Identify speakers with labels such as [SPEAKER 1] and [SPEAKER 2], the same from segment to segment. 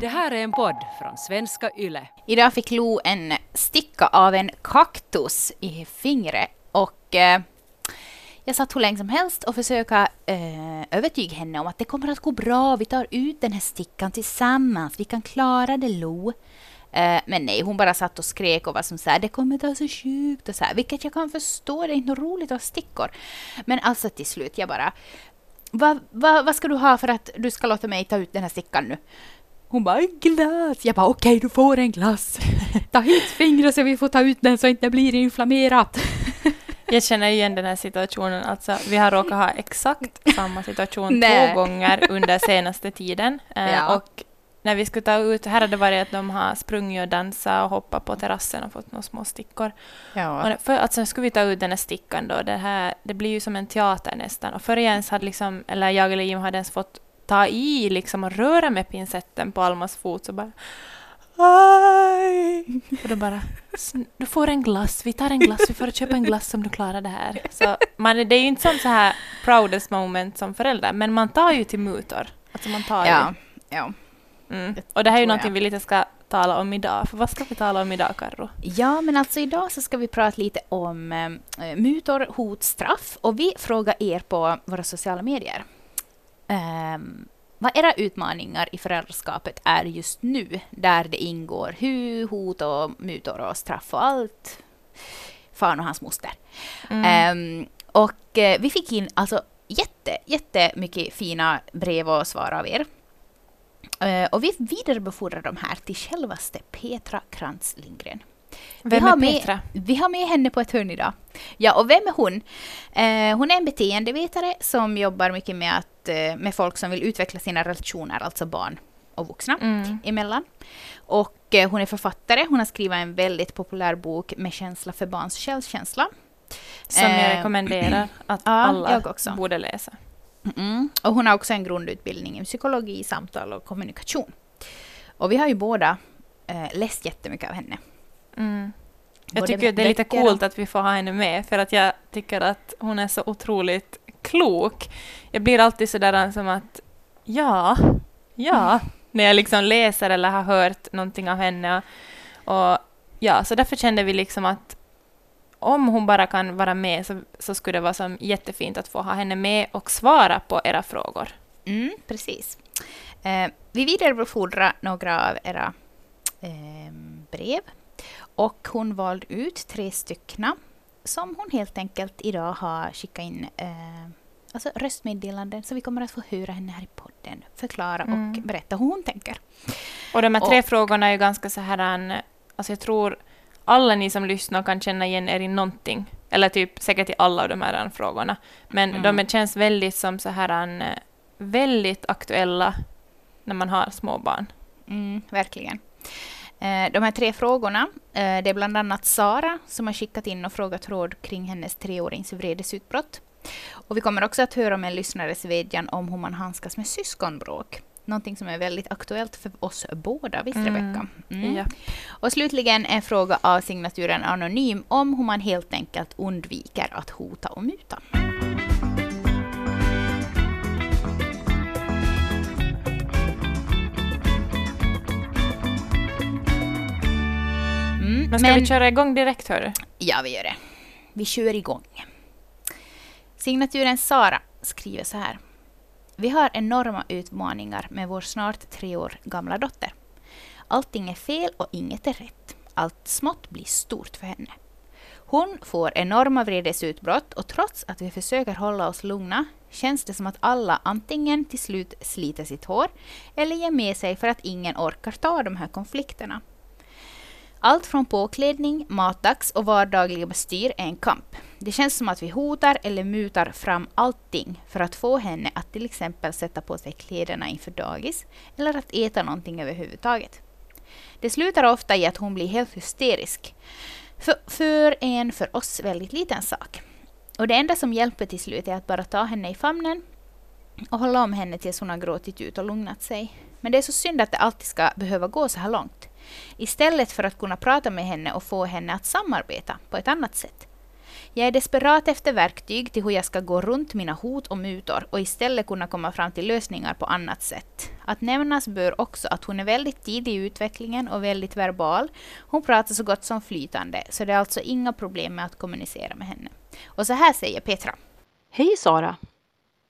[SPEAKER 1] Det här är en podd från svenska YLE.
[SPEAKER 2] Idag fick Lo en sticka av en kaktus i fingret och eh, jag satt hur länge som helst och försöka eh, övertyga henne om att det kommer att gå bra. Vi tar ut den här stickan tillsammans. Vi kan klara det, Lo. Eh, men nej, hon bara satt och skrek och var som så här, det kommer ta så sjukt och så här, vilket jag kan förstå, det är inte roligt att ha stickor. Men alltså till slut, jag bara, vad va, va ska du ha för att du ska låta mig ta ut den här stickan nu? Hon bara, en glass! Jag bara, okej, okay, du får en glass. Ta hit fingret så vi får ta ut den så inte blir inflammerat.
[SPEAKER 3] Jag känner igen den här situationen. Alltså, vi har råkat ha exakt samma situation två gånger under senaste tiden. Eh, ja. Och när vi skulle ta ut, här har det varit att de har sprungit och dansat och hoppat på terrassen och fått några små stickor. Ja. Och för, alltså, skulle vi ta ut den här stickan då, det, här, det blir ju som en teater nästan. Och jag ens hade liksom, eller jag eller Jim hade ens fått ta i liksom och röra med pincetten på Almas fot så bara Aj! Och då bara, du får en glass, vi tar en glass, vi får köpa en glass om du klarar det här. Så man, det är ju inte som så här proudest moment som förälder, men man tar ju till mutor. Alltså man tar
[SPEAKER 2] ja, ju. Ja.
[SPEAKER 3] Mm. Och det här är ju någonting vi lite ska tala om idag. För vad ska vi tala om idag, Karro?
[SPEAKER 2] Ja, men alltså idag så ska vi prata lite om äh, mutor, hot, straff. Och vi frågar er på våra sociala medier. Um, vad era utmaningar i föräldraskapet är just nu, där det ingår hu, hot och mutor och straff och allt. Fan och hans moster. Mm. Um, och uh, vi fick in alltså jätte, jättemycket fina brev och svar av er. Uh, och vi vidarebefordrar de här till självaste Petra Krantz Lindgren.
[SPEAKER 3] Vem vi har, med, Petra?
[SPEAKER 2] vi har med henne på ett hörn idag. Ja, och vem är hon? Eh, hon är en beteendevetare som jobbar mycket med, att, eh, med folk som vill utveckla sina relationer, alltså barn och vuxna mm. emellan. Och eh, hon är författare. Hon har skrivit en väldigt populär bok med känsla för barns självkänsla.
[SPEAKER 3] Som jag eh, rekommenderar att alla borde läsa.
[SPEAKER 2] Mm. Och hon har också en grundutbildning i psykologi, samtal och kommunikation. Och vi har ju båda eh, läst jättemycket av henne.
[SPEAKER 3] Mm. Jag tycker det är lite coolt att vi får ha henne med, för att jag tycker att hon är så otroligt klok. Jag blir alltid sådär som att ja, ja, när jag liksom läser eller har hört någonting av henne. Och ja, så därför kände vi liksom att om hon bara kan vara med så, så skulle det vara som jättefint att få ha henne med och svara på era frågor.
[SPEAKER 2] Mm, precis. Eh, vi vidarebefordrar några av era eh, brev och hon valde ut tre stycken som hon helt enkelt idag har skickat in eh, alltså röstmeddelanden. Så vi kommer att få höra henne här i podden förklara mm. och berätta hur hon tänker.
[SPEAKER 3] Och de här tre och, frågorna är ju ganska så här... Alltså jag tror alla ni som lyssnar kan känna igen er i någonting. Eller typ säkert i alla av de här frågorna. Men mm. de känns väldigt som så här väldigt aktuella när man har små barn.
[SPEAKER 2] Mm, verkligen. Eh, de här tre frågorna, eh, det är bland annat Sara som har skickat in och frågat råd kring hennes treårings vredesutbrott. Och vi kommer också att höra om en lyssnares vädjan om hur man handskas med syskonbråk. Någonting som är väldigt aktuellt för oss båda, visst mm. Rebecka? Mm. Ja. Och slutligen en fråga av signaturen Anonym om hur man helt enkelt undviker att hota och muta.
[SPEAKER 3] Men ska Men, vi köra igång direkt, hörru?
[SPEAKER 2] Ja, vi gör det. Vi kör igång. Signaturen Sara skriver så här. Vi har enorma utmaningar med vår snart tre år gamla dotter. Allting är fel och inget är rätt. Allt smått blir stort för henne. Hon får enorma vredesutbrott och trots att vi försöker hålla oss lugna känns det som att alla antingen till slut sliter sitt hår eller ger med sig för att ingen orkar ta de här konflikterna. Allt från påklädning, matdags och vardagliga bestyr är en kamp. Det känns som att vi hotar eller mutar fram allting för att få henne att till exempel sätta på sig kläderna inför dagis eller att äta någonting överhuvudtaget. Det slutar ofta i att hon blir helt hysterisk för, för en för oss väldigt liten sak. Och det enda som hjälper till slut är att bara ta henne i famnen och hålla om henne tills hon har gråtit ut och lugnat sig. Men det är så synd att det alltid ska behöva gå så här långt. Istället för att kunna prata med henne och få henne att samarbeta på ett annat sätt. Jag är desperat efter verktyg till hur jag ska gå runt mina hot och mutor och istället kunna komma fram till lösningar på annat sätt. Att nämnas bör också att hon är väldigt tidig i utvecklingen och väldigt verbal. Hon pratar så gott som flytande, så det är alltså inga problem med att kommunicera med henne. Och så här säger Petra.
[SPEAKER 4] Hej Sara!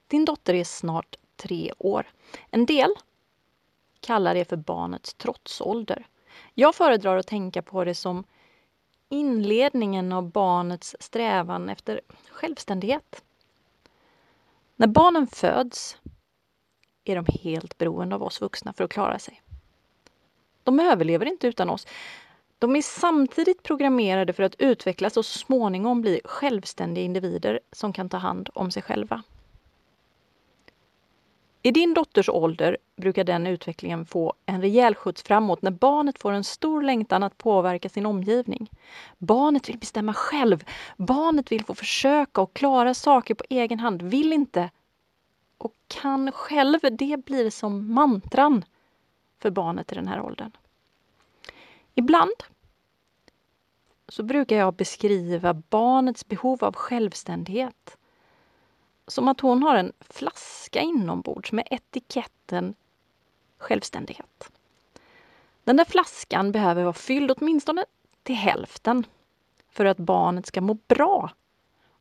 [SPEAKER 4] Din dotter är snart tre år. En del kallar det för barnets trotsålder. Jag föredrar att tänka på det som inledningen av barnets strävan efter självständighet. När barnen föds är de helt beroende av oss vuxna för att klara sig. De överlever inte utan oss. De är samtidigt programmerade för att utvecklas och så småningom bli självständiga individer som kan ta hand om sig själva. I din dotters ålder brukar den utvecklingen få en rejäl skjuts framåt när barnet får en stor längtan att påverka sin omgivning. Barnet vill bestämma själv. Barnet vill få försöka och klara saker på egen hand, vill inte och kan själv. Det blir som mantran för barnet i den här åldern. Ibland så brukar jag beskriva barnets behov av självständighet som att hon har en flaska inombords med etiketten självständighet. Den där flaskan behöver vara fylld åtminstone till hälften för att barnet ska må bra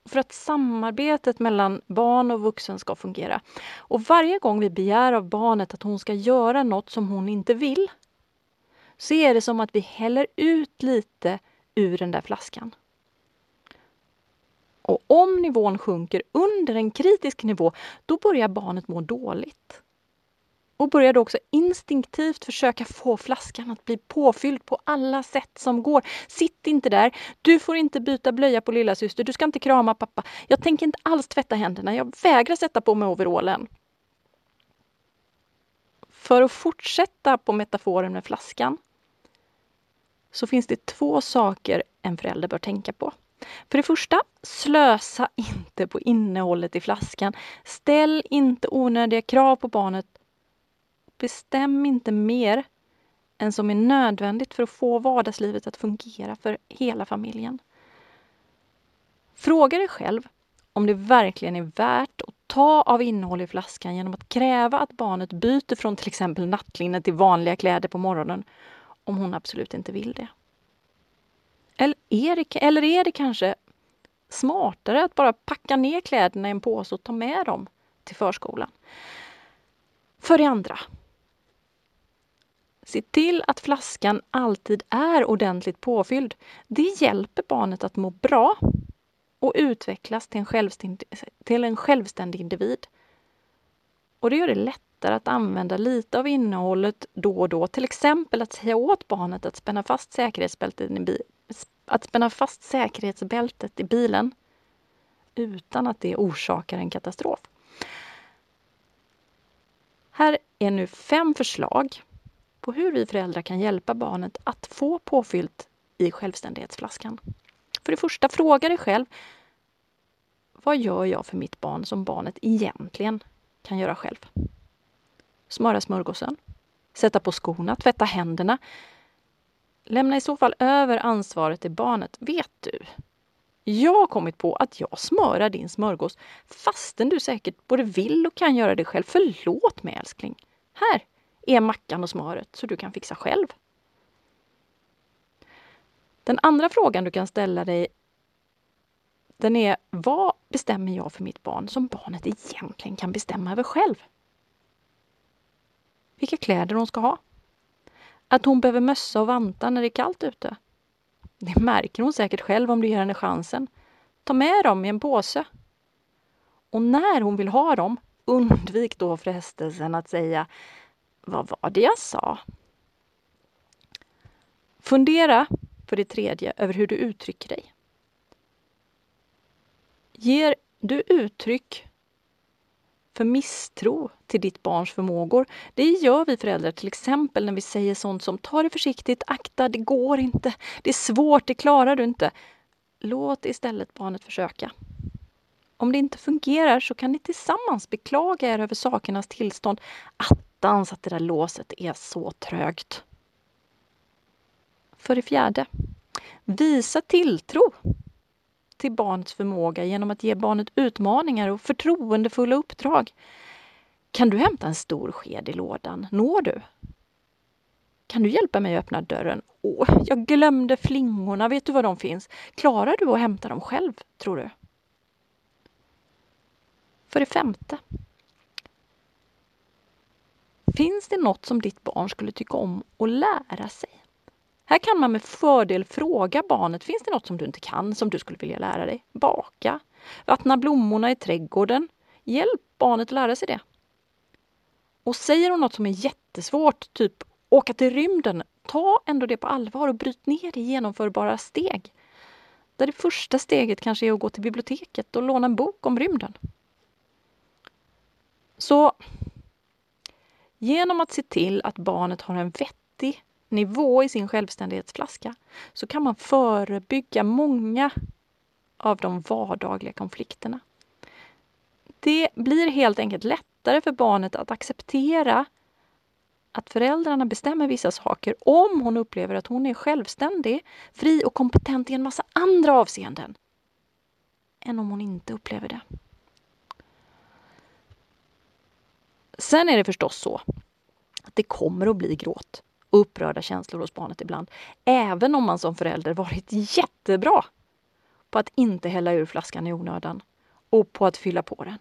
[SPEAKER 4] och för att samarbetet mellan barn och vuxen ska fungera. Och varje gång vi begär av barnet att hon ska göra något som hon inte vill så är det som att vi häller ut lite ur den där flaskan. Och om nivån sjunker under en kritisk nivå, då börjar barnet må dåligt. Och börjar då också instinktivt försöka få flaskan att bli påfylld på alla sätt som går. Sitt inte där. Du får inte byta blöja på lilla syster. Du ska inte krama pappa. Jag tänker inte alls tvätta händerna. Jag vägrar sätta på mig overallen. För att fortsätta på metaforen med flaskan så finns det två saker en förälder bör tänka på. För det första, slösa inte på innehållet i flaskan. Ställ inte onödiga krav på barnet. Bestäm inte mer än som är nödvändigt för att få vardagslivet att fungera för hela familjen. Fråga dig själv om det verkligen är värt att ta av innehåll i flaskan genom att kräva att barnet byter från till exempel nattlinne till vanliga kläder på morgonen om hon absolut inte vill det. Eller är det, eller är det kanske smartare att bara packa ner kläderna i en påse och ta med dem till förskolan? För det andra, se till att flaskan alltid är ordentligt påfylld. Det hjälper barnet att må bra och utvecklas till en självständig, till en självständig individ. Och det gör det lättare att använda lite av innehållet då och då. Till exempel att säga åt barnet att spänna fast säkerhetsbältet i, att spänna fast säkerhetsbältet i bilen utan att det orsakar en katastrof. Här är nu fem förslag på hur vi föräldrar kan hjälpa barnet att få påfyllt i självständighetsflaskan. För det första, fråga dig själv vad gör jag för mitt barn som barnet egentligen kan göra själv? Smöra smörgåsen, sätta på skorna, tvätta händerna, Lämna i så fall över ansvaret till barnet. Vet du? Jag har kommit på att jag smörar din smörgås fastän du säkert både vill och kan göra det själv. Förlåt mig älskling. Här är mackan och smöret så du kan fixa själv. Den andra frågan du kan ställa dig den är vad bestämmer jag för mitt barn som barnet egentligen kan bestämma över själv? Vilka kläder hon ska ha? Att hon behöver mössa och vantar när det är kallt ute. Det märker hon säkert själv om du ger henne chansen. Ta med dem i en påse. Och när hon vill ha dem, undvik då frestelsen att säga Vad var det jag sa? Fundera, för det tredje, över hur du uttrycker dig. Ger du uttryck för misstro till ditt barns förmågor. Det gör vi föräldrar till exempel när vi säger sånt som ta det försiktigt, akta, det går inte, det är svårt, det klarar du inte. Låt istället barnet försöka. Om det inte fungerar så kan ni tillsammans beklaga er över sakernas tillstånd. Attans att det där låset är så trögt. För det fjärde, visa tilltro till barnets förmåga genom att ge barnet utmaningar och förtroendefulla uppdrag. Kan du hämta en stor sked i lådan? Når du? Kan du hjälpa mig att öppna dörren? Åh, jag glömde flingorna. Vet du var de finns? Klarar du att hämta dem själv, tror du? För det femte. Finns det något som ditt barn skulle tycka om att lära sig? Här kan man med fördel fråga barnet, finns det något som du inte kan, som du skulle vilja lära dig? Baka, vattna blommorna i trädgården. Hjälp barnet att lära sig det. Och säger hon något som är jättesvårt, typ åka till rymden, ta ändå det på allvar och bryt ner det i genomförbara steg. Där det första steget kanske är att gå till biblioteket och låna en bok om rymden. Så genom att se till att barnet har en vettig nivå i sin självständighetsflaska så kan man förebygga många av de vardagliga konflikterna. Det blir helt enkelt lättare för barnet att acceptera att föräldrarna bestämmer vissa saker om hon upplever att hon är självständig, fri och kompetent i en massa andra avseenden än om hon inte upplever det. Sen är det förstås så att det kommer att bli gråt och upprörda känslor hos barnet ibland. Även om man som förälder varit jättebra på att inte hälla ur flaskan i onödan och på att fylla på den.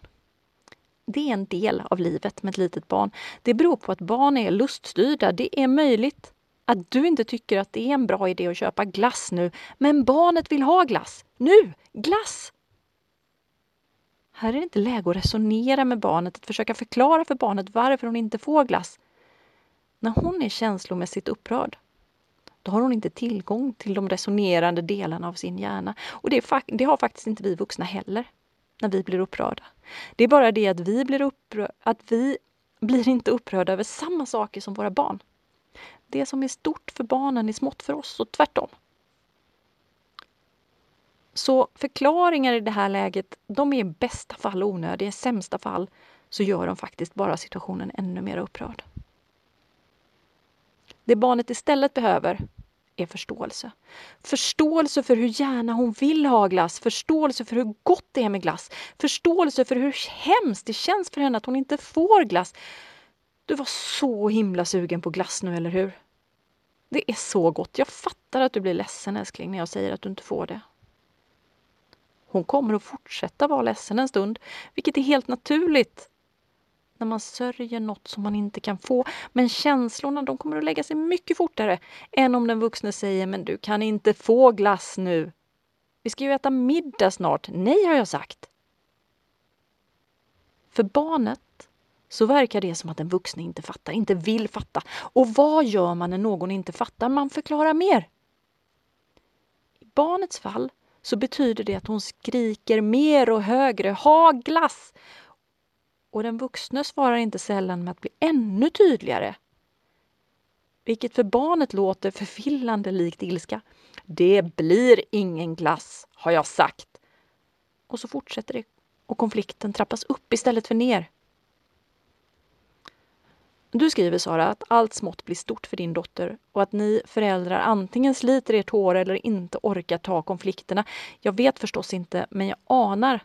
[SPEAKER 4] Det är en del av livet med ett litet barn. Det beror på att barn är luststyrda. Det är möjligt att du inte tycker att det är en bra idé att köpa glass nu, men barnet vill ha glass. Nu! Glass! Här är det inte läge att resonera med barnet, att försöka förklara för barnet varför hon inte får glass. När hon är känslomässigt upprörd, då har hon inte tillgång till de resonerande delarna av sin hjärna. Och det, det har faktiskt inte vi vuxna heller, när vi blir upprörda. Det är bara det att vi blir, upprör att vi blir inte upprörda över samma saker som våra barn. Det som är stort för barnen är smått för oss och tvärtom. Så förklaringar i det här läget, de är i bästa fall onödiga. I sämsta fall så gör de faktiskt bara situationen ännu mer upprörd. Det barnet istället behöver är förståelse. Förståelse för hur gärna hon vill ha glass, förståelse för hur gott det är med glass, förståelse för hur hemskt det känns för henne att hon inte får glass. Du var så himla sugen på glass nu, eller hur? Det är så gott. Jag fattar att du blir ledsen älskling när jag säger att du inte får det. Hon kommer att fortsätta vara ledsen en stund, vilket är helt naturligt när man sörjer något som man inte kan få. Men känslorna de kommer att lägga sig mycket fortare än om den vuxne säger men du kan inte få glass nu. Vi ska ju äta middag snart. Nej, har jag sagt. För barnet så verkar det som att den vuxne inte fattar, inte vill fatta. Och vad gör man när någon inte fattar? Man förklarar mer. I barnets fall så betyder det att hon skriker mer och högre ha glass! Och den vuxne svarar inte sällan med att bli ännu tydligare. Vilket för barnet låter förvillande likt ilska. Det blir ingen glass, har jag sagt. Och så fortsätter det och konflikten trappas upp istället för ner. Du skriver Sara att allt smått blir stort för din dotter och att ni föräldrar antingen sliter ert hår eller inte orkar ta konflikterna. Jag vet förstås inte, men jag anar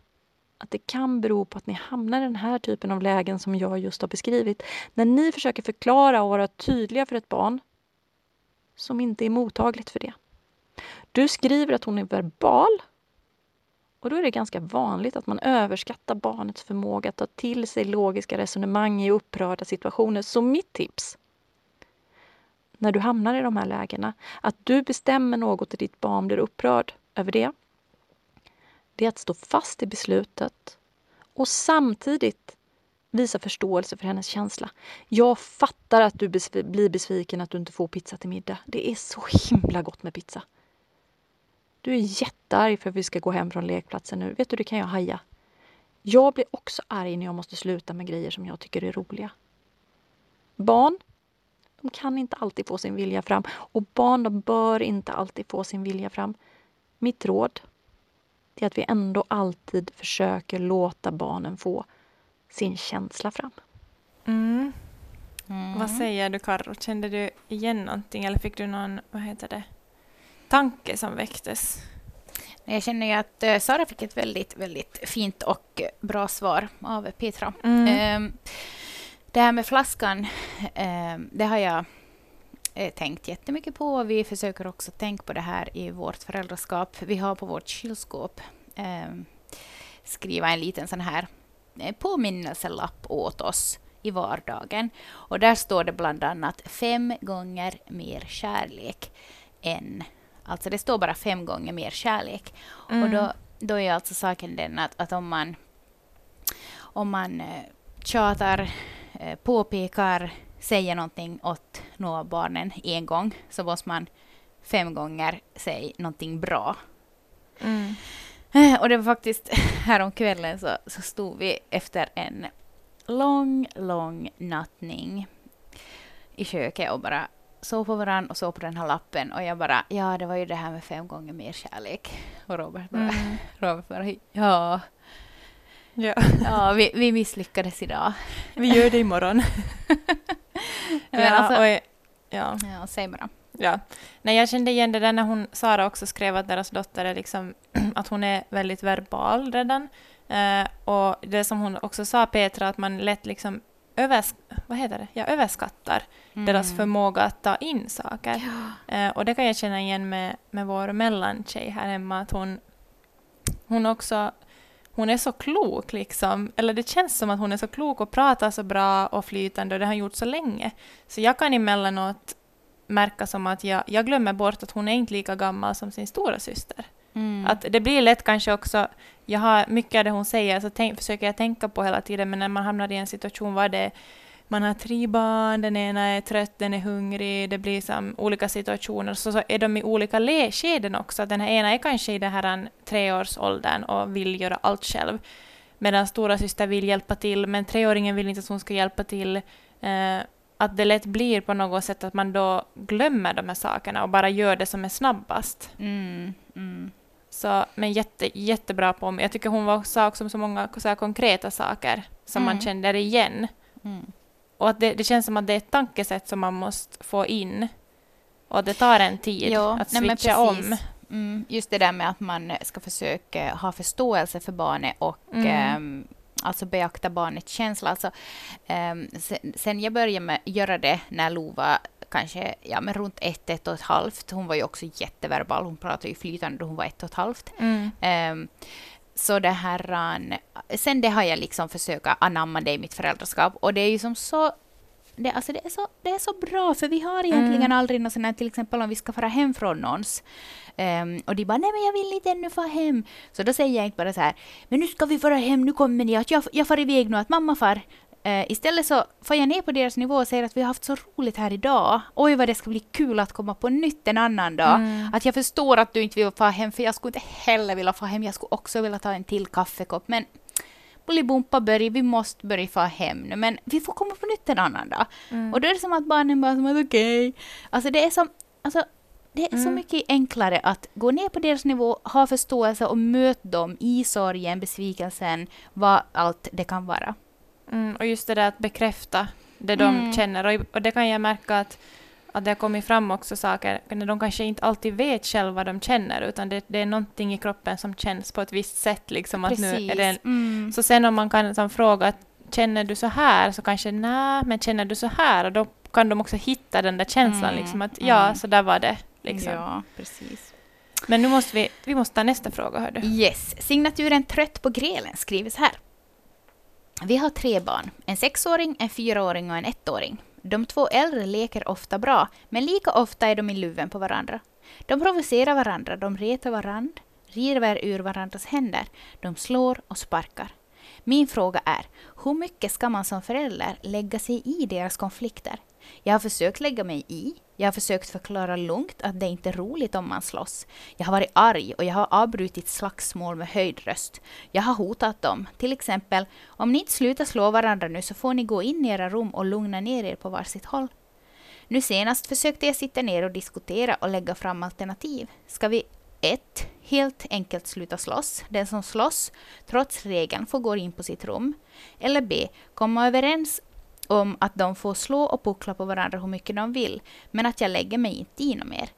[SPEAKER 4] att det kan bero på att ni hamnar i den här typen av lägen som jag just har beskrivit. När ni försöker förklara och vara tydliga för ett barn som inte är mottagligt för det. Du skriver att hon är verbal och då är det ganska vanligt att man överskattar barnets förmåga att ta till sig logiska resonemang i upprörda situationer. Så mitt tips när du hamnar i de här lägena, att du bestämmer något och ditt barn blir upprörd över det, det är att stå fast i beslutet och samtidigt visa förståelse för hennes känsla. Jag fattar att du blir besviken att du inte får pizza till middag. Det är så himla gott med pizza. Du är jättearg för att vi ska gå hem från lekplatsen nu. Vet du, det kan jag haja. Jag blir också arg när jag måste sluta med grejer som jag tycker är roliga. Barn, de kan inte alltid få sin vilja fram och barn, de bör inte alltid få sin vilja fram. Mitt råd är att vi ändå alltid försöker låta barnen få sin känsla fram.
[SPEAKER 3] Mm. Mm. Vad säger du Karro? Kände du igen någonting eller fick du någon, vad heter det, tanke som väcktes?
[SPEAKER 2] Jag känner ju att uh, Sara fick ett väldigt, väldigt fint och bra svar av Petra.
[SPEAKER 3] Mm.
[SPEAKER 2] Um, det här med flaskan, um, det har jag uh, tänkt jättemycket på. Vi försöker också tänka på det här i vårt föräldraskap. Vi har på vårt kylskåp um, skriva en liten sån här eh, påminnelselapp åt oss i vardagen. Och där står det bland annat fem gånger mer kärlek än... Alltså det står bara fem gånger mer kärlek. Mm. Och då, då är alltså saken den att, att om man, om man eh, tjatar, eh, påpekar, säger någonting åt några barnen en gång så måste man fem gånger säga någonting bra.
[SPEAKER 3] Mm.
[SPEAKER 2] Eh, och det var faktiskt häromkvällen så, så stod vi efter en lång, lång nattning i köket och bara såg på varandra och såg på den här lappen och jag bara, ja det var ju det här med fem gånger mer kärlek. Och Robert bara, mm. Robert bara ja.
[SPEAKER 3] Ja,
[SPEAKER 2] ja vi, vi misslyckades idag.
[SPEAKER 3] Vi gör det imorgon.
[SPEAKER 2] Men ja, alltså,
[SPEAKER 3] och,
[SPEAKER 2] ja. ja, säg bara.
[SPEAKER 3] Ja. Nej, jag kände igen det där när hon, Sara också skrev att deras dotter är liksom, att hon är väldigt verbal redan. Eh, och det som hon också sa, Petra, att man lätt liksom övers, vad heter det? Ja, överskattar mm. deras förmåga att ta in saker. Ja. Eh, och det kan jag känna igen med, med vår mellantjej här hemma, att hon, hon också hon är så klok, liksom. eller det känns som att hon är så klok och pratar så bra och flytande och det har gjort så länge. Så jag kan emellanåt märka som att jag, jag glömmer bort att hon är inte lika gammal som sin stora syster. Mm. Att det blir lätt kanske också, jag har mycket av det hon säger, så tänk, försöker jag tänka på hela tiden, men när man hamnar i en situation var det man har tre barn, den ena är trött, den är hungrig, det blir som olika situationer, så, så är de i olika skeden också. Den här ena är kanske i den här treårsåldern och vill göra allt själv, medan stora syster vill hjälpa till, men treåringen vill inte att hon ska hjälpa till. Eh, att det lätt blir på något sätt att man då glömmer de här sakerna och bara gör det som är snabbast.
[SPEAKER 2] Mm, mm.
[SPEAKER 3] Så, men jätte, jättebra på mig. Jag tycker hon var, sa också så många så konkreta saker som mm. man känner igen.
[SPEAKER 2] Mm.
[SPEAKER 3] Och att det, det, känns som att det är ett tankesätt som man måste få in. Och det tar en tid ja, att switcha nej, om.
[SPEAKER 2] Mm, just det där med att man ska försöka ha förståelse för barnet och um, alltså beakta barnets känsla. Alltså, um, sen, sen, jag började med, göra det när Lova kanske ja, men runt ett, ett och ett halvt. Hon var ju också jätteverbal. Hon pratade ju flytande då hon var ett och ett halvt.
[SPEAKER 3] Mm.
[SPEAKER 2] Um, så det här, sen det har jag liksom försökt anamma det i mitt föräldraskap och det är ju som så det, alltså det, är så, det är så bra, för vi har egentligen mm. aldrig något sånt till exempel om vi ska fara hem från någons. Um, och de bara, nej men jag vill inte ännu fara hem. Så då säger jag inte bara så här, men nu ska vi fara hem, nu kommer ni, att jag, jag far iväg nu, att mamma far. Uh, istället så får jag ner på deras nivå och säger att vi har haft så roligt här idag. Oj vad det ska bli kul att komma på nytt en annan dag. Mm. Att jag förstår att du inte vill fara hem, för jag skulle inte heller vilja fara hem. Jag skulle också vilja ta en till kaffekopp. Men Bolibompa Börje, vi måste börja få hem nu, men vi får komma på nytt en annan dag. Mm. Och då är det som att barnen bara som att okej. Okay. Alltså det är som, alltså det är mm. så mycket enklare att gå ner på deras nivå, ha förståelse och möta dem i sorgen, besvikelsen, vad allt det kan vara.
[SPEAKER 3] Mm, och just det där att bekräfta det de mm. känner. Och, och, det kan jag märka att, att det har kommit fram också saker, när de kanske inte alltid vet själva vad de känner, utan det, det är någonting i kroppen som känns på ett visst sätt. Liksom, att nu är det,
[SPEAKER 2] mm.
[SPEAKER 3] Så sen om man kan som, fråga, känner du så här? Så kanske, nej, men känner du så här? Och då kan de också hitta den där känslan, mm. liksom, att ja, mm. så där var det. Liksom.
[SPEAKER 2] Ja, precis.
[SPEAKER 3] Men nu måste vi, vi måste ta nästa fråga. Hör du.
[SPEAKER 2] Yes. Signaturen Trött på grelen skriver så här. Vi har tre barn, en sexåring, en fyraåring och en ettåring. De två äldre leker ofta bra, men lika ofta är de i luven på varandra. De provocerar varandra, de retar varandra, river ur varandras händer, de slår och sparkar. Min fråga är, hur mycket ska man som förälder lägga sig i deras konflikter? Jag har försökt lägga mig i. Jag har försökt förklara lugnt att det inte är roligt om man slåss. Jag har varit arg och jag har avbrutit slagsmål med höjd röst. Jag har hotat dem. Till exempel, om ni inte slutar slå varandra nu så får ni gå in i era rum och lugna ner er på varsitt håll. Nu senast försökte jag sitta ner och diskutera och lägga fram alternativ. Ska vi 1. Helt enkelt sluta slåss. Den som slåss, trots regeln, får gå in på sitt rum. Eller B. Komma överens om att de får slå och puckla på varandra hur mycket de vill, men att jag lägger mig inte i något mer.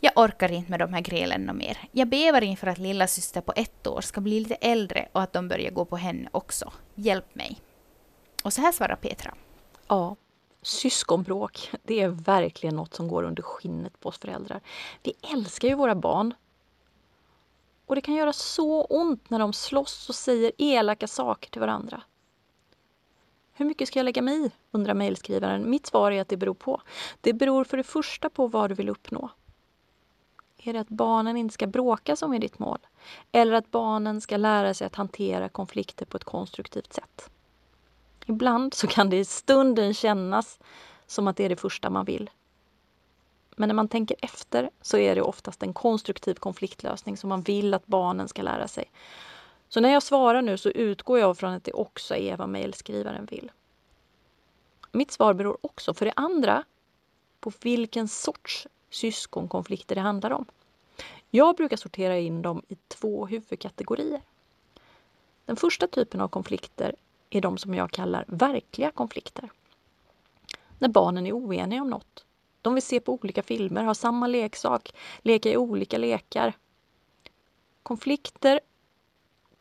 [SPEAKER 2] Jag orkar inte med de här grälen något mer. Jag bevar inför att lilla syster på ett år ska bli lite äldre och att de börjar gå på henne också. Hjälp mig. Och så här svarar Petra.
[SPEAKER 4] Ja, syskonbråk, det är verkligen något som går under skinnet på oss föräldrar. Vi älskar ju våra barn. Och det kan göra så ont när de slåss och säger elaka saker till varandra. Hur mycket ska jag lägga mig i? undrar mejlskrivaren. Mitt svar är att det beror på. Det beror för det första på vad du vill uppnå. Är det att barnen inte ska bråka som är ditt mål? Eller att barnen ska lära sig att hantera konflikter på ett konstruktivt sätt? Ibland så kan det i stunden kännas som att det är det första man vill. Men när man tänker efter så är det oftast en konstruktiv konfliktlösning som man vill att barnen ska lära sig. Så när jag svarar nu så utgår jag från att det också är vad mejlskrivaren vill. Mitt svar beror också för det andra på vilken sorts syskonkonflikter det handlar om. Jag brukar sortera in dem i två huvudkategorier. Den första typen av konflikter är de som jag kallar verkliga konflikter. När barnen är oeniga om något. De vill se på olika filmer, ha samma leksak, leka i olika lekar. Konflikter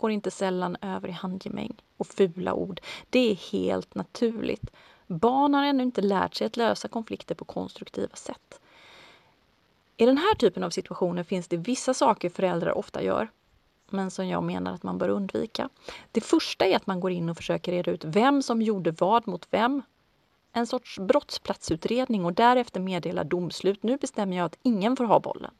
[SPEAKER 4] går inte sällan över i handgemäng och fula ord. Det är helt naturligt. Barn har ännu inte lärt sig att lösa konflikter på konstruktiva sätt. I den här typen av situationer finns det vissa saker föräldrar ofta gör men som jag menar att man bör undvika. Det första är att man går in och försöker reda ut vem som gjorde vad mot vem. En sorts brottsplatsutredning och därefter meddela domslut. Nu bestämmer jag att ingen får ha bollen.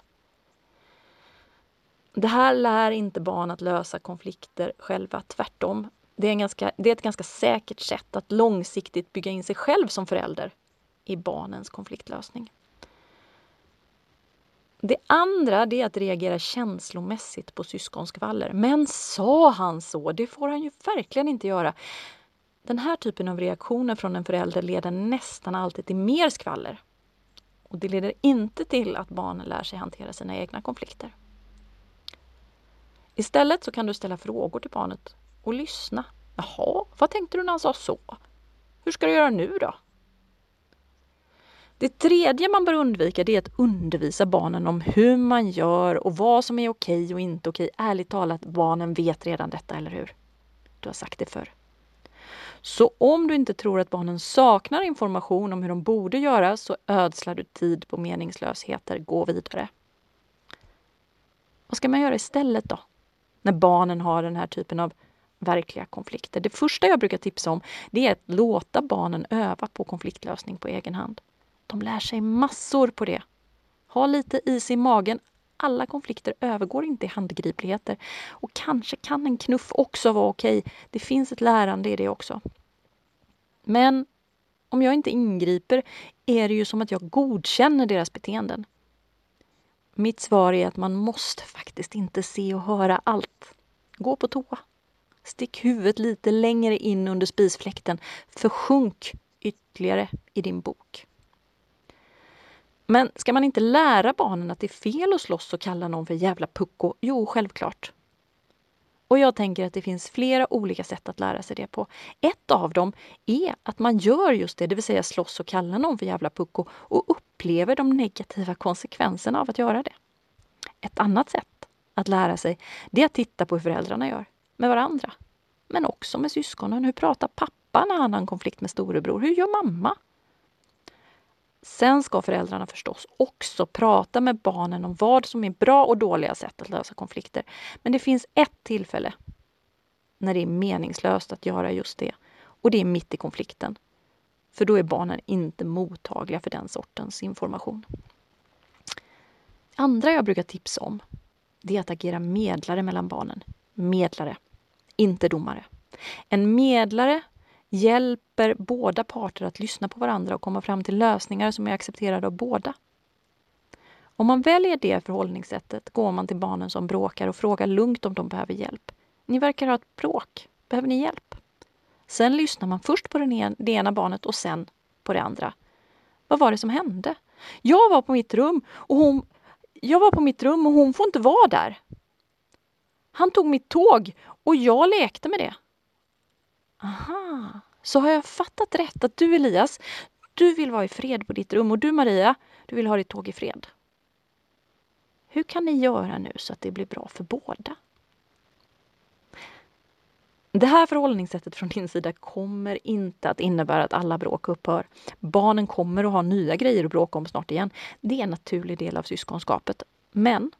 [SPEAKER 4] Det här lär inte barn att lösa konflikter själva, tvärtom. Det är, ganska, det är ett ganska säkert sätt att långsiktigt bygga in sig själv som förälder i barnens konfliktlösning. Det andra det är att reagera känslomässigt på syskonskvaller. Men sa han så? Det får han ju verkligen inte göra. Den här typen av reaktioner från en förälder leder nästan alltid till mer skvaller. Och det leder inte till att barnen lär sig hantera sina egna konflikter. Istället så kan du ställa frågor till barnet och lyssna. Jaha, vad tänkte du när han sa så? Hur ska du göra nu då? Det tredje man bör undvika det är att undervisa barnen om hur man gör och vad som är okej och inte okej. Ärligt talat, barnen vet redan detta, eller hur? Du har sagt det förr. Så om du inte tror att barnen saknar information om hur de borde göra så ödslar du tid på meningslösheter. Gå vidare. Vad ska man göra istället då? När barnen har den här typen av verkliga konflikter. Det första jag brukar tipsa om det är att låta barnen öva på konfliktlösning på egen hand. De lär sig massor på det. Ha lite is i magen. Alla konflikter övergår inte i handgripligheter. Och kanske kan en knuff också vara okej. Det finns ett lärande i det också. Men om jag inte ingriper är det ju som att jag godkänner deras beteenden. Mitt svar är att man måste faktiskt inte se och höra allt. Gå på toa. Stick huvudet lite längre in under spisfläkten. Försjunk ytterligare i din bok. Men ska man inte lära barnen att det är fel att slåss och kalla någon för jävla pucko? Jo, självklart. Och jag tänker att det finns flera olika sätt att lära sig det på. Ett av dem är att man gör just det, det vill säga slåss och kalla någon för jävla pucko och upplever de negativa konsekvenserna av att göra det. Ett annat sätt att lära sig, det är att titta på hur föräldrarna gör med varandra. Men också med syskonen. Hur pratar pappa när han har en konflikt med storebror? Hur gör mamma? Sen ska föräldrarna förstås också prata med barnen om vad som är bra och dåliga sätt att lösa konflikter. Men det finns ett tillfälle när det är meningslöst att göra just det. Och det är mitt i konflikten. För då är barnen inte mottagliga för den sortens information. andra jag brukar tipsa om, det är att agera medlare mellan barnen. Medlare, inte domare. En medlare hjälper båda parter att lyssna på varandra och komma fram till lösningar som är accepterade av båda. Om man väljer det förhållningssättet går man till barnen som bråkar och frågar lugnt om de behöver hjälp. Ni verkar ha ett bråk. Behöver ni hjälp? Sen lyssnar man först på det ena barnet och sen på det andra. Vad var det som hände? Jag var på mitt rum och hon, jag var på mitt rum och hon får inte vara där. Han tog mitt tåg och jag lekte med det. Aha, Så har jag fattat rätt att du Elias, du vill vara i fred på ditt rum och du Maria, du vill ha ditt tåg i fred. Hur kan ni göra nu så att det blir bra för båda? Det här förhållningssättet från din sida kommer inte att innebära att alla bråk upphör. Barnen kommer att ha nya grejer att bråka om snart igen. Det är en naturlig del av syskonskapet. Men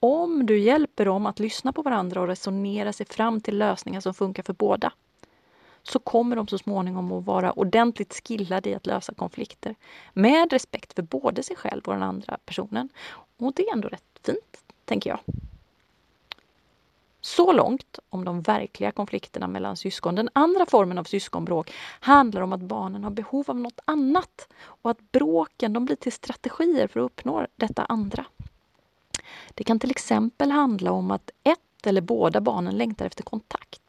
[SPEAKER 4] om du hjälper dem att lyssna på varandra och resonera sig fram till lösningar som funkar för båda, så kommer de så småningom att vara ordentligt skillade i att lösa konflikter med respekt för både sig själv och den andra personen. Och det är ändå rätt fint, tänker jag. Så långt om de verkliga konflikterna mellan syskon. Den andra formen av syskonbråk handlar om att barnen har behov av något annat och att bråken de blir till strategier för att uppnå detta andra. Det kan till exempel handla om att ett eller båda barnen längtar efter kontakt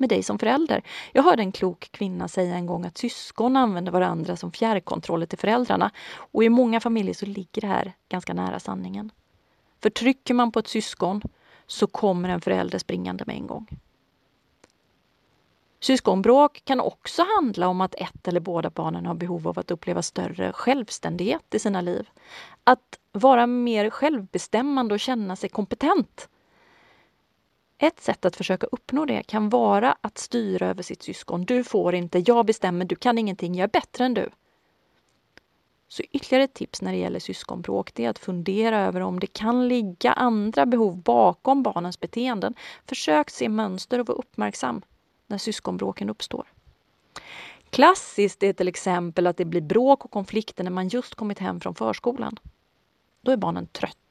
[SPEAKER 4] med dig som förälder. Jag hörde en klok kvinna säga en gång att syskon använder varandra som fjärrkontroller till föräldrarna och i många familjer så ligger det här ganska nära sanningen. För trycker man på ett syskon så kommer en förälder springande med en gång. Syskonbråk kan också handla om att ett eller båda barnen har behov av att uppleva större självständighet i sina liv. Att vara mer självbestämmande och känna sig kompetent. Ett sätt att försöka uppnå det kan vara att styra över sitt syskon. Du får inte, jag bestämmer, du kan ingenting, jag är bättre än du. Så ytterligare ett tips när det gäller syskonbråk det är att fundera över om det kan ligga andra behov bakom barnens beteenden. Försök se mönster och var uppmärksam när syskonbråken uppstår. Klassiskt är till exempel att det blir bråk och konflikter när man just kommit hem från förskolan. Då är barnen trötta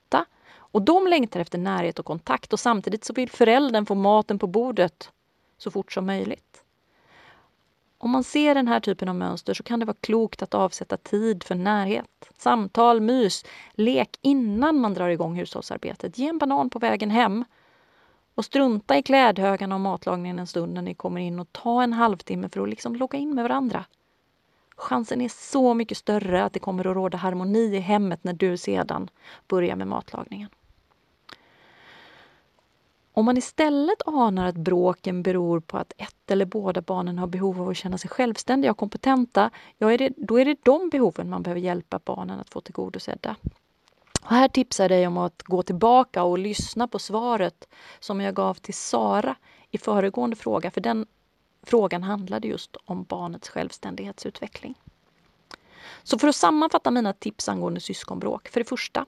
[SPEAKER 4] och de längtar efter närhet och kontakt och samtidigt så vill föräldern få maten på bordet så fort som möjligt. Om man ser den här typen av mönster så kan det vara klokt att avsätta tid för närhet, samtal, mys, lek innan man drar igång hushållsarbetet. Ge en banan på vägen hem och strunta i klädhögarna och matlagningen en stund när ni kommer in och ta en halvtimme för att liksom logga in med varandra. Chansen är så mycket större att det kommer att råda harmoni i hemmet när du sedan börjar med matlagningen. Om man istället anar att bråken beror på att ett eller båda barnen har behov av att känna sig självständiga och kompetenta, ja, är det, då är det de behoven man behöver hjälpa barnen att få tillgodosedda. Och här tipsar jag dig om att gå tillbaka och lyssna på svaret som jag gav till Sara i föregående fråga, för den frågan handlade just om barnets självständighetsutveckling. Så för att sammanfatta mina tips angående syskonbråk. För det första,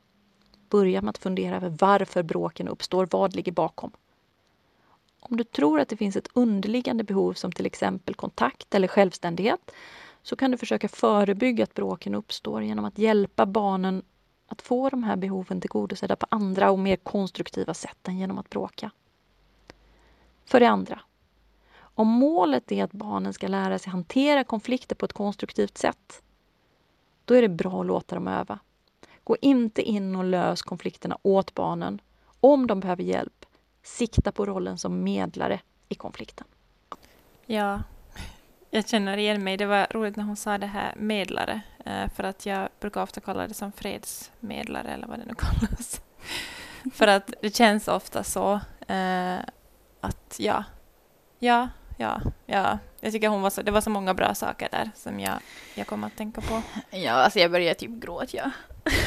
[SPEAKER 4] börja med att fundera över varför bråken uppstår. Vad ligger bakom? Om du tror att det finns ett underliggande behov som till exempel kontakt eller självständighet så kan du försöka förebygga att bråken uppstår genom att hjälpa barnen att få de här behoven tillgodosedda på andra och mer konstruktiva sätt än genom att bråka. För det andra, om målet är att barnen ska lära sig hantera konflikter på ett konstruktivt sätt, då är det bra att låta dem öva. Gå inte in och lös konflikterna åt barnen. Om de behöver hjälp, sikta på rollen som medlare i konflikten.
[SPEAKER 3] Ja, jag känner igen mig. Det var roligt när hon sa det här medlare, eh, för att jag brukar ofta kalla det som fredsmedlare eller vad det nu kallas. för att det känns ofta så eh, att ja, ja, ja, ja. Jag tycker hon var så, det var så många bra saker där som jag, jag kom att tänka på.
[SPEAKER 2] Ja, alltså jag började typ gråta, ja.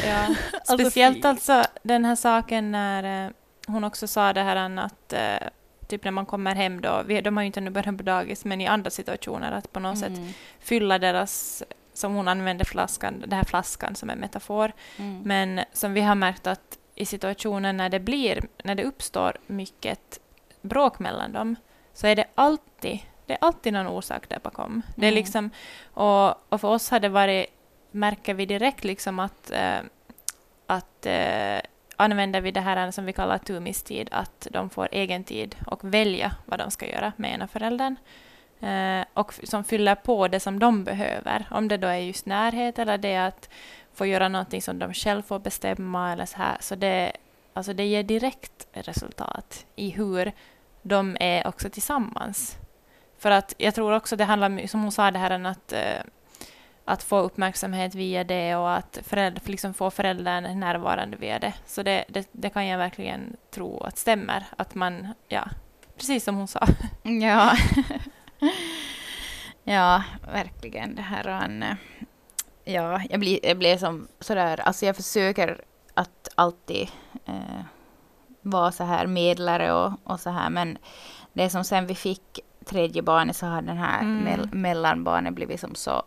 [SPEAKER 3] Ja. Speciellt alltså, alltså den här saken när eh, hon också sa det här att eh, typ när man kommer hem då, vi, de har ju inte ännu börjat på dagis, men i andra situationer att på något mm. sätt fylla deras, som hon använder flaskan, den här flaskan som en metafor, mm. men som vi har märkt att i situationer när det blir, när det uppstår mycket bråk mellan dem, så är det alltid, det är alltid någon orsak där bakom. Mm. Det är mm. liksom, och, och för oss har det varit, märker vi direkt liksom att, eh, att eh, använder vi det här som vi kallar tumistid, att de får egen tid och välja vad de ska göra med ena föräldern. Eh, och som fyller på det som de behöver. Om det då är just närhet eller det att få göra någonting som de själv får bestämma eller så här. Så det, alltså det ger direkt resultat i hur de är också tillsammans. För att jag tror också det handlar, som hon sa det här, att eh, att få uppmärksamhet via det och att föräldrar, liksom få föräldern närvarande via det. Så det, det, det, kan jag verkligen tro att stämmer. Att man, ja, precis som hon sa.
[SPEAKER 2] Ja. Ja, verkligen. Det här en, eh, Ja, jag blir, jag blir som sådär, alltså jag försöker att alltid eh, vara så här medlare och, och så här, men det som sen vi fick tredje barnet så har den här mm. mell mellanbarnet blivit som så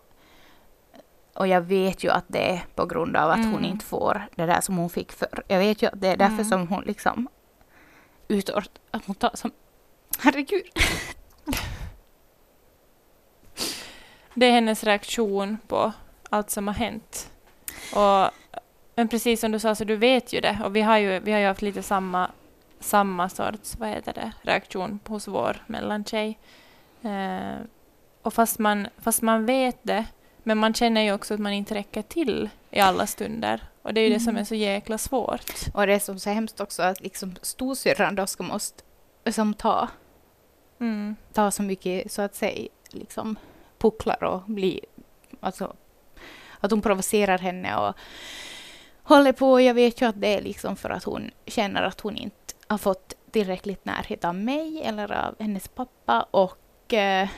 [SPEAKER 2] och jag vet ju att det är på grund av att mm. hon inte får det där som hon fick förr. Jag vet ju att det är därför mm. som hon liksom utåt, att hon tar som, herregud.
[SPEAKER 3] Det är hennes reaktion på allt som har hänt. Och, men precis som du sa, så du vet ju det. Och vi har ju, vi har ju haft lite samma, samma sorts vad heter det, reaktion hos vår mellantjej. Eh, och fast man, fast man vet det, men man känner ju också att man inte räcker till i alla stunder. Och det är ju mm. det som är mm. så jäkla svårt.
[SPEAKER 2] Och det är som så hemskt också att liksom storsyrran då ska måste som ta, mm. ta så mycket så att säga liksom pucklar och bli alltså att hon provocerar henne och håller på. Jag vet ju att det är liksom för att hon känner att hon inte har fått tillräckligt närhet av mig eller av hennes pappa och eh,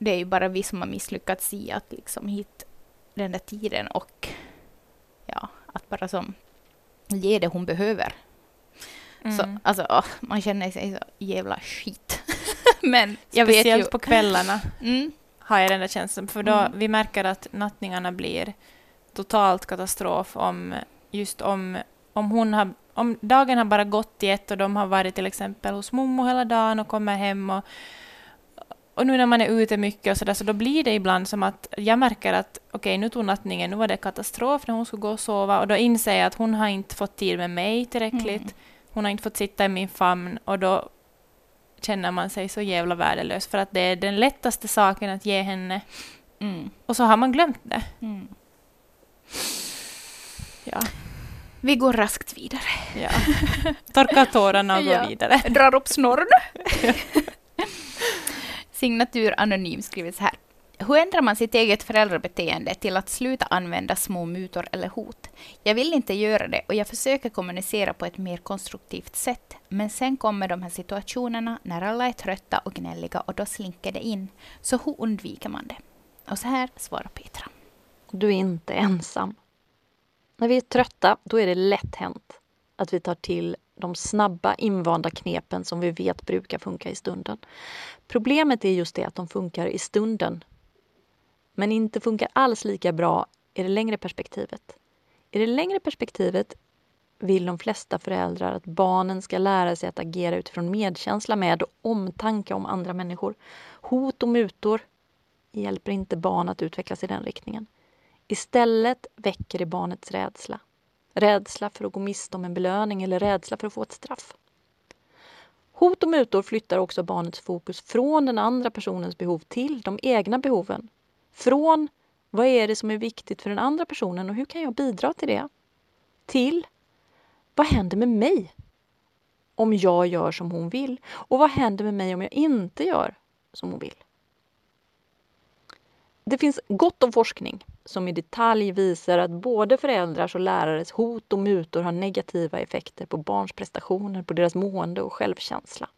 [SPEAKER 2] det är ju bara vi som har misslyckats i att liksom hit den där tiden och ja, att bara som ge det hon behöver. Mm. Så, alltså, åh, man känner sig så jävla skit. Men jag
[SPEAKER 3] Speciellt
[SPEAKER 2] vet ju...
[SPEAKER 3] på kvällarna. Mm har jag den där känslan. För då mm. vi märker att nattningarna blir totalt katastrof om just om, om hon har om dagen har bara gått i ett och de har varit till exempel hos mommo hela dagen och kommer hem och, och nu när man är ute mycket och så där, så då blir det ibland som att jag märker att okej, okay, nu tog nattningen, nu var det katastrof när hon skulle gå och sova och då inser jag att hon har inte fått tid med mig tillräckligt. Mm. Hon har inte fått sitta i min famn och då känner man sig så jävla värdelös för att det är den lättaste saken att ge henne. Mm. Och så har man glömt det. Mm.
[SPEAKER 2] Ja. Vi går raskt vidare.
[SPEAKER 3] Ja. Torkar tårarna och går vidare.
[SPEAKER 2] Drar upp snorren. Signatur anonym skriver så här. Hur ändrar man sitt eget föräldrabeteende till att sluta använda små mutor eller hot? Jag vill inte göra det och jag försöker kommunicera på ett mer konstruktivt sätt. Men sen kommer de här situationerna när alla är trötta och gnälliga och då slinker det in. Så hur undviker man det? Och så här svarar Petra.
[SPEAKER 4] Du är inte ensam. När vi är trötta, då är det lätt hänt att vi tar till de snabba invanda knepen som vi vet brukar funka i stunden. Problemet är just det att de funkar i stunden men inte funkar alls lika bra i det längre perspektivet. I det längre perspektivet vill de flesta föräldrar att barnen ska lära sig att agera utifrån medkänsla med och omtanke om andra människor. Hot och mutor hjälper inte barn att utvecklas i den riktningen. Istället väcker det barnets rädsla. Rädsla för att gå miste om en belöning eller rädsla för att få ett straff. Hot och mutor flyttar också barnets fokus från den andra personens behov till de egna behoven från vad är det som är viktigt för den andra personen och hur kan jag bidra till det? Till vad händer med mig om jag gör som hon vill? Och vad händer med mig om jag inte gör som hon vill? Det finns gott om forskning som i detalj visar att både föräldrars och lärares hot och mutor har negativa effekter på barns prestationer, på deras mående och självkänsla.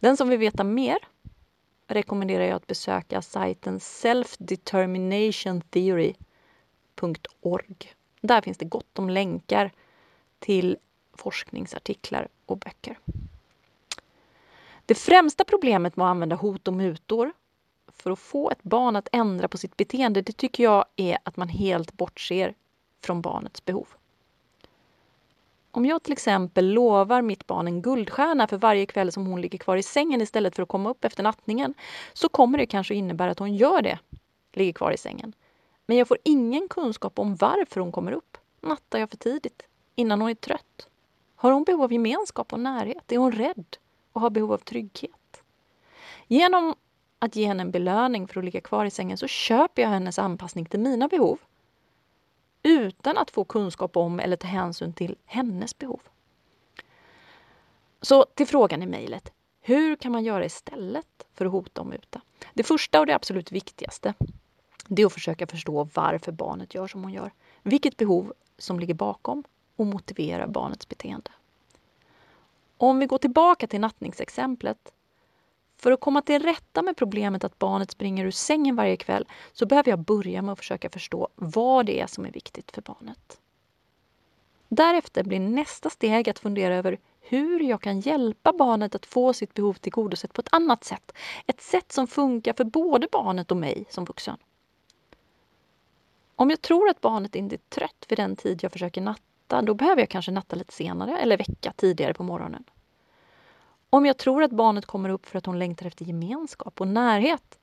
[SPEAKER 4] Den som vill veta mer rekommenderar jag att besöka sajten selfdeterminationtheory.org. Där finns det gott om länkar till forskningsartiklar och böcker. Det främsta problemet med att använda hot och mutor för att få ett barn att ändra på sitt beteende, det tycker jag är att man helt bortser från barnets behov. Om jag till exempel lovar mitt barn en guldstjärna för varje kväll som hon ligger kvar i sängen istället för att komma upp efter nattningen, så kommer det kanske innebära att hon gör det, ligger kvar i sängen. Men jag får ingen kunskap om varför hon kommer upp. Nattar jag för tidigt? Innan hon är trött? Har hon behov av gemenskap och närhet? Är hon rädd och har behov av trygghet? Genom att ge henne en belöning för att ligga kvar i sängen så köper jag hennes anpassning till mina behov utan att få kunskap om eller ta hänsyn till hennes behov. Så till frågan i mejlet. Hur kan man göra istället för att hota och muta? Det första och det absolut viktigaste det är att försöka förstå varför barnet gör som hon gör. Vilket behov som ligger bakom och motiverar barnets beteende. Om vi går tillbaka till nattningsexemplet. För att komma till rätta med problemet att barnet springer ur sängen varje kväll så behöver jag börja med att försöka förstå vad det är som är viktigt för barnet. Därefter blir nästa steg att fundera över hur jag kan hjälpa barnet att få sitt behov tillgodosett på ett annat sätt. Ett sätt som funkar för både barnet och mig som vuxen. Om jag tror att barnet inte är trött vid den tid jag försöker natta, då behöver jag kanske natta lite senare eller väcka tidigare på morgonen. Om jag tror att barnet kommer upp för att hon längtar efter gemenskap och närhet,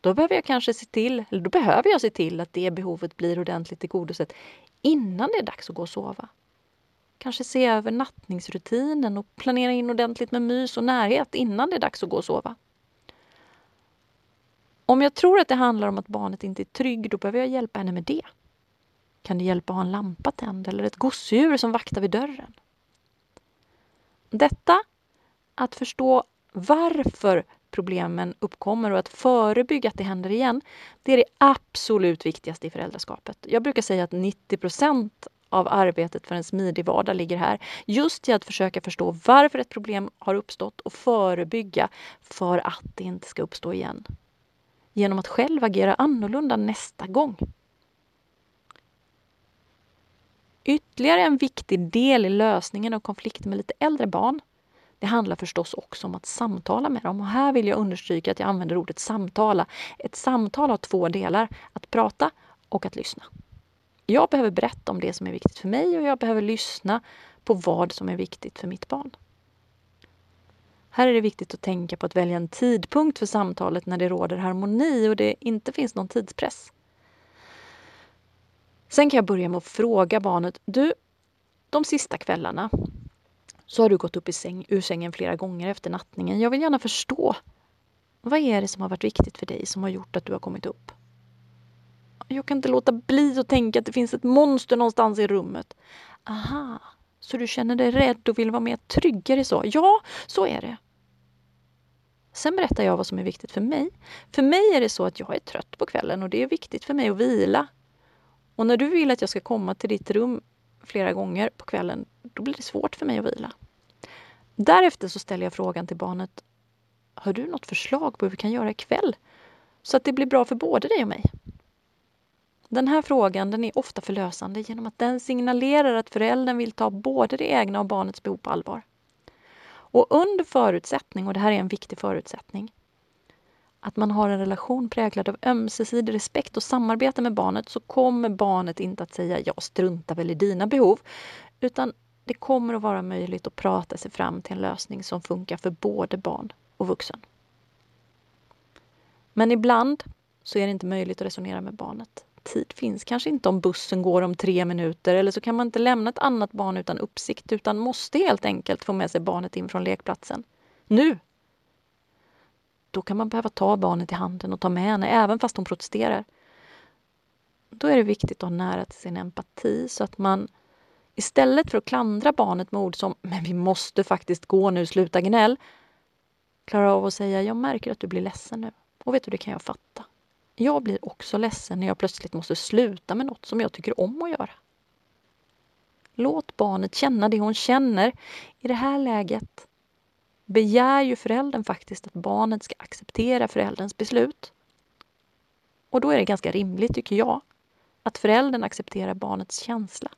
[SPEAKER 4] då behöver jag kanske se till, eller då behöver jag se till att det behovet blir ordentligt tillgodosett innan det är dags att gå och sova. Kanske se över nattningsrutinen och planera in ordentligt med mys och närhet innan det är dags att gå och sova. Om jag tror att det handlar om att barnet inte är trygg, då behöver jag hjälpa henne med det. Kan det hjälpa att ha en lampa tänd eller ett gosedjur som vaktar vid dörren? Detta, att förstå varför problemen uppkommer och att förebygga att det händer igen, det är det absolut viktigaste i föräldraskapet. Jag brukar säga att 90 procent av arbetet för en smidig vardag ligger här. Just i att försöka förstå varför ett problem har uppstått och förebygga för att det inte ska uppstå igen. Genom att själv agera annorlunda nästa gång. Ytterligare en viktig del i lösningen av konflikter med lite äldre barn det handlar förstås också om att samtala med dem. Och här vill jag understryka att jag använder ordet samtala. Ett samtal har två delar, att prata och att lyssna. Jag behöver berätta om det som är viktigt för mig och jag behöver lyssna på vad som är viktigt för mitt barn. Här är det viktigt att tänka på att välja en tidpunkt för samtalet när det råder harmoni och det inte finns någon tidspress. Sen kan jag börja med att fråga barnet, du, de sista kvällarna så har du gått upp i säng, ur sängen flera gånger efter nattningen. Jag vill gärna förstå. Vad är det som har varit viktigt för dig som har gjort att du har kommit upp? Jag kan inte låta bli att tänka att det finns ett monster någonstans i rummet. Aha, så du känner dig rädd och vill vara mer tryggare så? Ja, så är det. Sen berättar jag vad som är viktigt för mig. För mig är det så att jag är trött på kvällen och det är viktigt för mig att vila. Och när du vill att jag ska komma till ditt rum flera gånger på kvällen, då blir det svårt för mig att vila. Därefter så ställer jag frågan till barnet, har du något förslag på hur vi kan göra ikväll? Så att det blir bra för både dig och mig. Den här frågan den är ofta förlösande genom att den signalerar att föräldern vill ta både det egna och barnets behov på allvar. Och under förutsättning, och det här är en viktig förutsättning, att man har en relation präglad av ömsesidig respekt och samarbete med barnet så kommer barnet inte att säga jag struntar väl i dina behov. Utan det kommer att vara möjligt att prata sig fram till en lösning som funkar för både barn och vuxen. Men ibland så är det inte möjligt att resonera med barnet. Tid finns kanske inte om bussen går om tre minuter eller så kan man inte lämna ett annat barn utan uppsikt utan måste helt enkelt få med sig barnet in från lekplatsen. Nu! Då kan man behöva ta barnet i handen och ta med henne även fast hon protesterar. Då är det viktigt att ha nära till sin empati så att man istället för att klandra barnet med ord som ”men vi måste faktiskt gå nu, sluta gnäll” klarar av att säga ”jag märker att du blir ledsen nu och vet du, det kan jag fatta. Jag blir också ledsen när jag plötsligt måste sluta med något som jag tycker om att göra. Låt barnet känna det hon känner. I det här läget begär ju föräldern faktiskt att barnet ska acceptera förälderns beslut. Och då är det ganska rimligt, tycker jag, att föräldern accepterar barnets känsla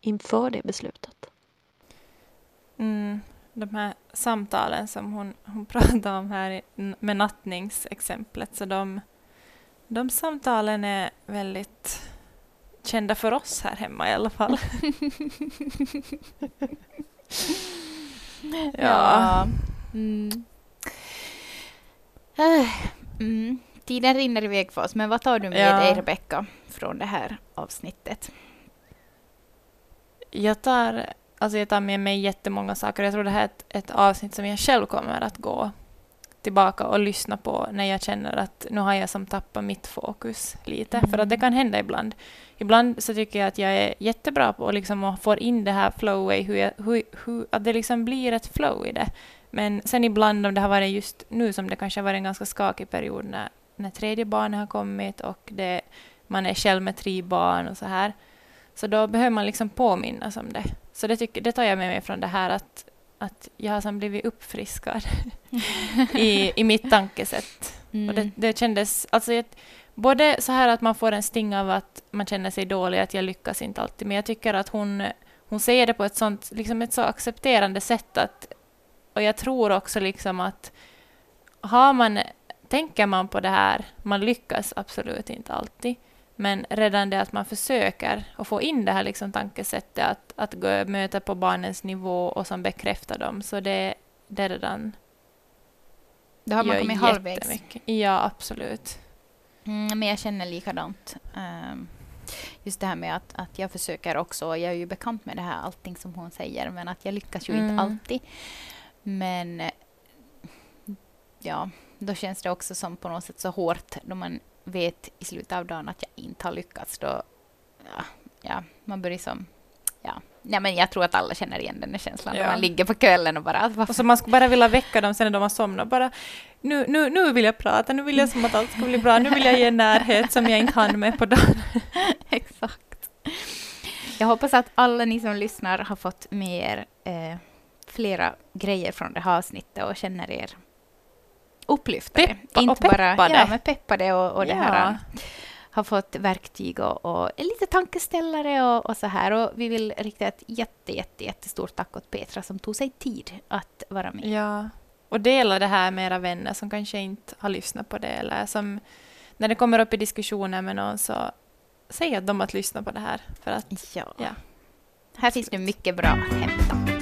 [SPEAKER 4] inför det beslutet.
[SPEAKER 3] Mm, de här samtalen som hon, hon pratade om här med nattningsexemplet, så de, de samtalen är väldigt kända för oss här hemma i alla fall.
[SPEAKER 2] ja. ja. Mm. Äh, mm. Tiden rinner iväg för oss, men vad tar du med ja. dig, Rebecka, från det här avsnittet?
[SPEAKER 3] Jag tar, alltså jag tar med mig jättemånga saker. Jag tror det här är ett, ett avsnitt som jag själv kommer att gå tillbaka och lyssna på när jag känner att nu har jag som tappat mitt fokus lite. Mm. För att det kan hända ibland. Ibland så tycker jag att jag är jättebra på att liksom få in det här flowet, hur, hur, hur, att det liksom blir ett flow i det. Men sen ibland om det har varit just nu som det kanske har varit en ganska skakig period när, när tredje barnet har kommit och det, man är själv med tre barn och så här. Så då behöver man liksom påminnas om det. Så det, tycker, det tar jag med mig från det här att att jag har som blivit uppfriskad i, i mitt tankesätt. Mm. Och det, det kändes, alltså jag, både så här att man får en sting av att man känner sig dålig, att jag lyckas inte alltid, men jag tycker att hon, hon säger det på ett sånt, liksom ett så accepterande sätt att, och jag tror också liksom att har man, tänker man på det här, man lyckas absolut inte alltid, men redan det att man försöker att få in det här liksom tankesättet att, att gå, möta på barnens nivå och som bekräftar dem, så det, det är redan...
[SPEAKER 2] Då har man kommit halvvägs.
[SPEAKER 3] Ja, absolut.
[SPEAKER 2] Mm, men jag känner likadant. Um, just det här med att, att jag försöker också, jag är ju bekant med det här, allting som hon säger, men att jag lyckas ju mm. inte alltid. Men ja, då känns det också som på något sätt så hårt då man vet i slutet av dagen att jag inte har lyckats. Då, ja, ja man börjar som... Ja. Nej, men jag tror att alla känner igen den känslan ja. när man ligger på kvällen och bara...
[SPEAKER 3] Varför? Och så man skulle bara vilja väcka dem sen när de har somnat. Bara, nu, nu, nu vill jag prata, nu vill jag som att allt ska bli bra, nu vill jag ge närhet som jag inte hann med på dagen.
[SPEAKER 2] Exakt. Jag hoppas att alla ni som lyssnar har fått med er eh, flera grejer från det här avsnittet och känner er upplyftade.
[SPEAKER 3] Peppa inte och peppade. Bara,
[SPEAKER 2] ja, men peppade och, och det ja. här har fått verktyg och, och lite tankeställare och, och, så här. Och vi vill rikta ett jätte, jätte, jättestort tack åt Petra som tog sig tid att vara med.
[SPEAKER 3] Ja, och dela det här med era vänner som kanske inte har lyssnat på det eller som när det kommer upp i diskussioner med någon så säg att de att lyssna på det här. För att,
[SPEAKER 2] ja. ja. Här finns det mycket bra att hämta.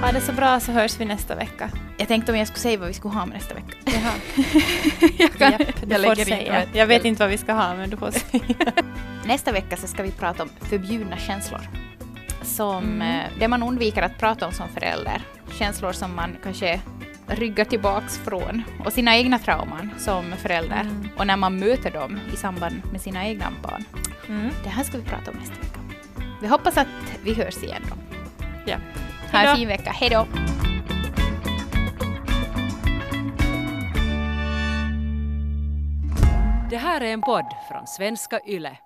[SPEAKER 3] Ha det så bra så hörs vi nästa vecka.
[SPEAKER 2] Jag tänkte om jag skulle säga vad vi skulle ha med nästa vecka.
[SPEAKER 3] Jaha. jag, kan, Japp, du jag får säga. Jag vet inte vad vi ska ha men du får säga.
[SPEAKER 2] nästa vecka så ska vi prata om förbjudna känslor. Som mm. Eh, det man undviker att prata om som förälder. Känslor som man kanske ryggar tillbaks från och sina egna trauman som förälder mm. och när man möter dem i samband med sina egna barn. Mm. Det här ska vi prata om nästa vecka. Vi hoppas att vi hörs igen då.
[SPEAKER 3] Ja.
[SPEAKER 2] Ha en fin vecka. Hej då!
[SPEAKER 1] Det här är en podd från svenska YLE.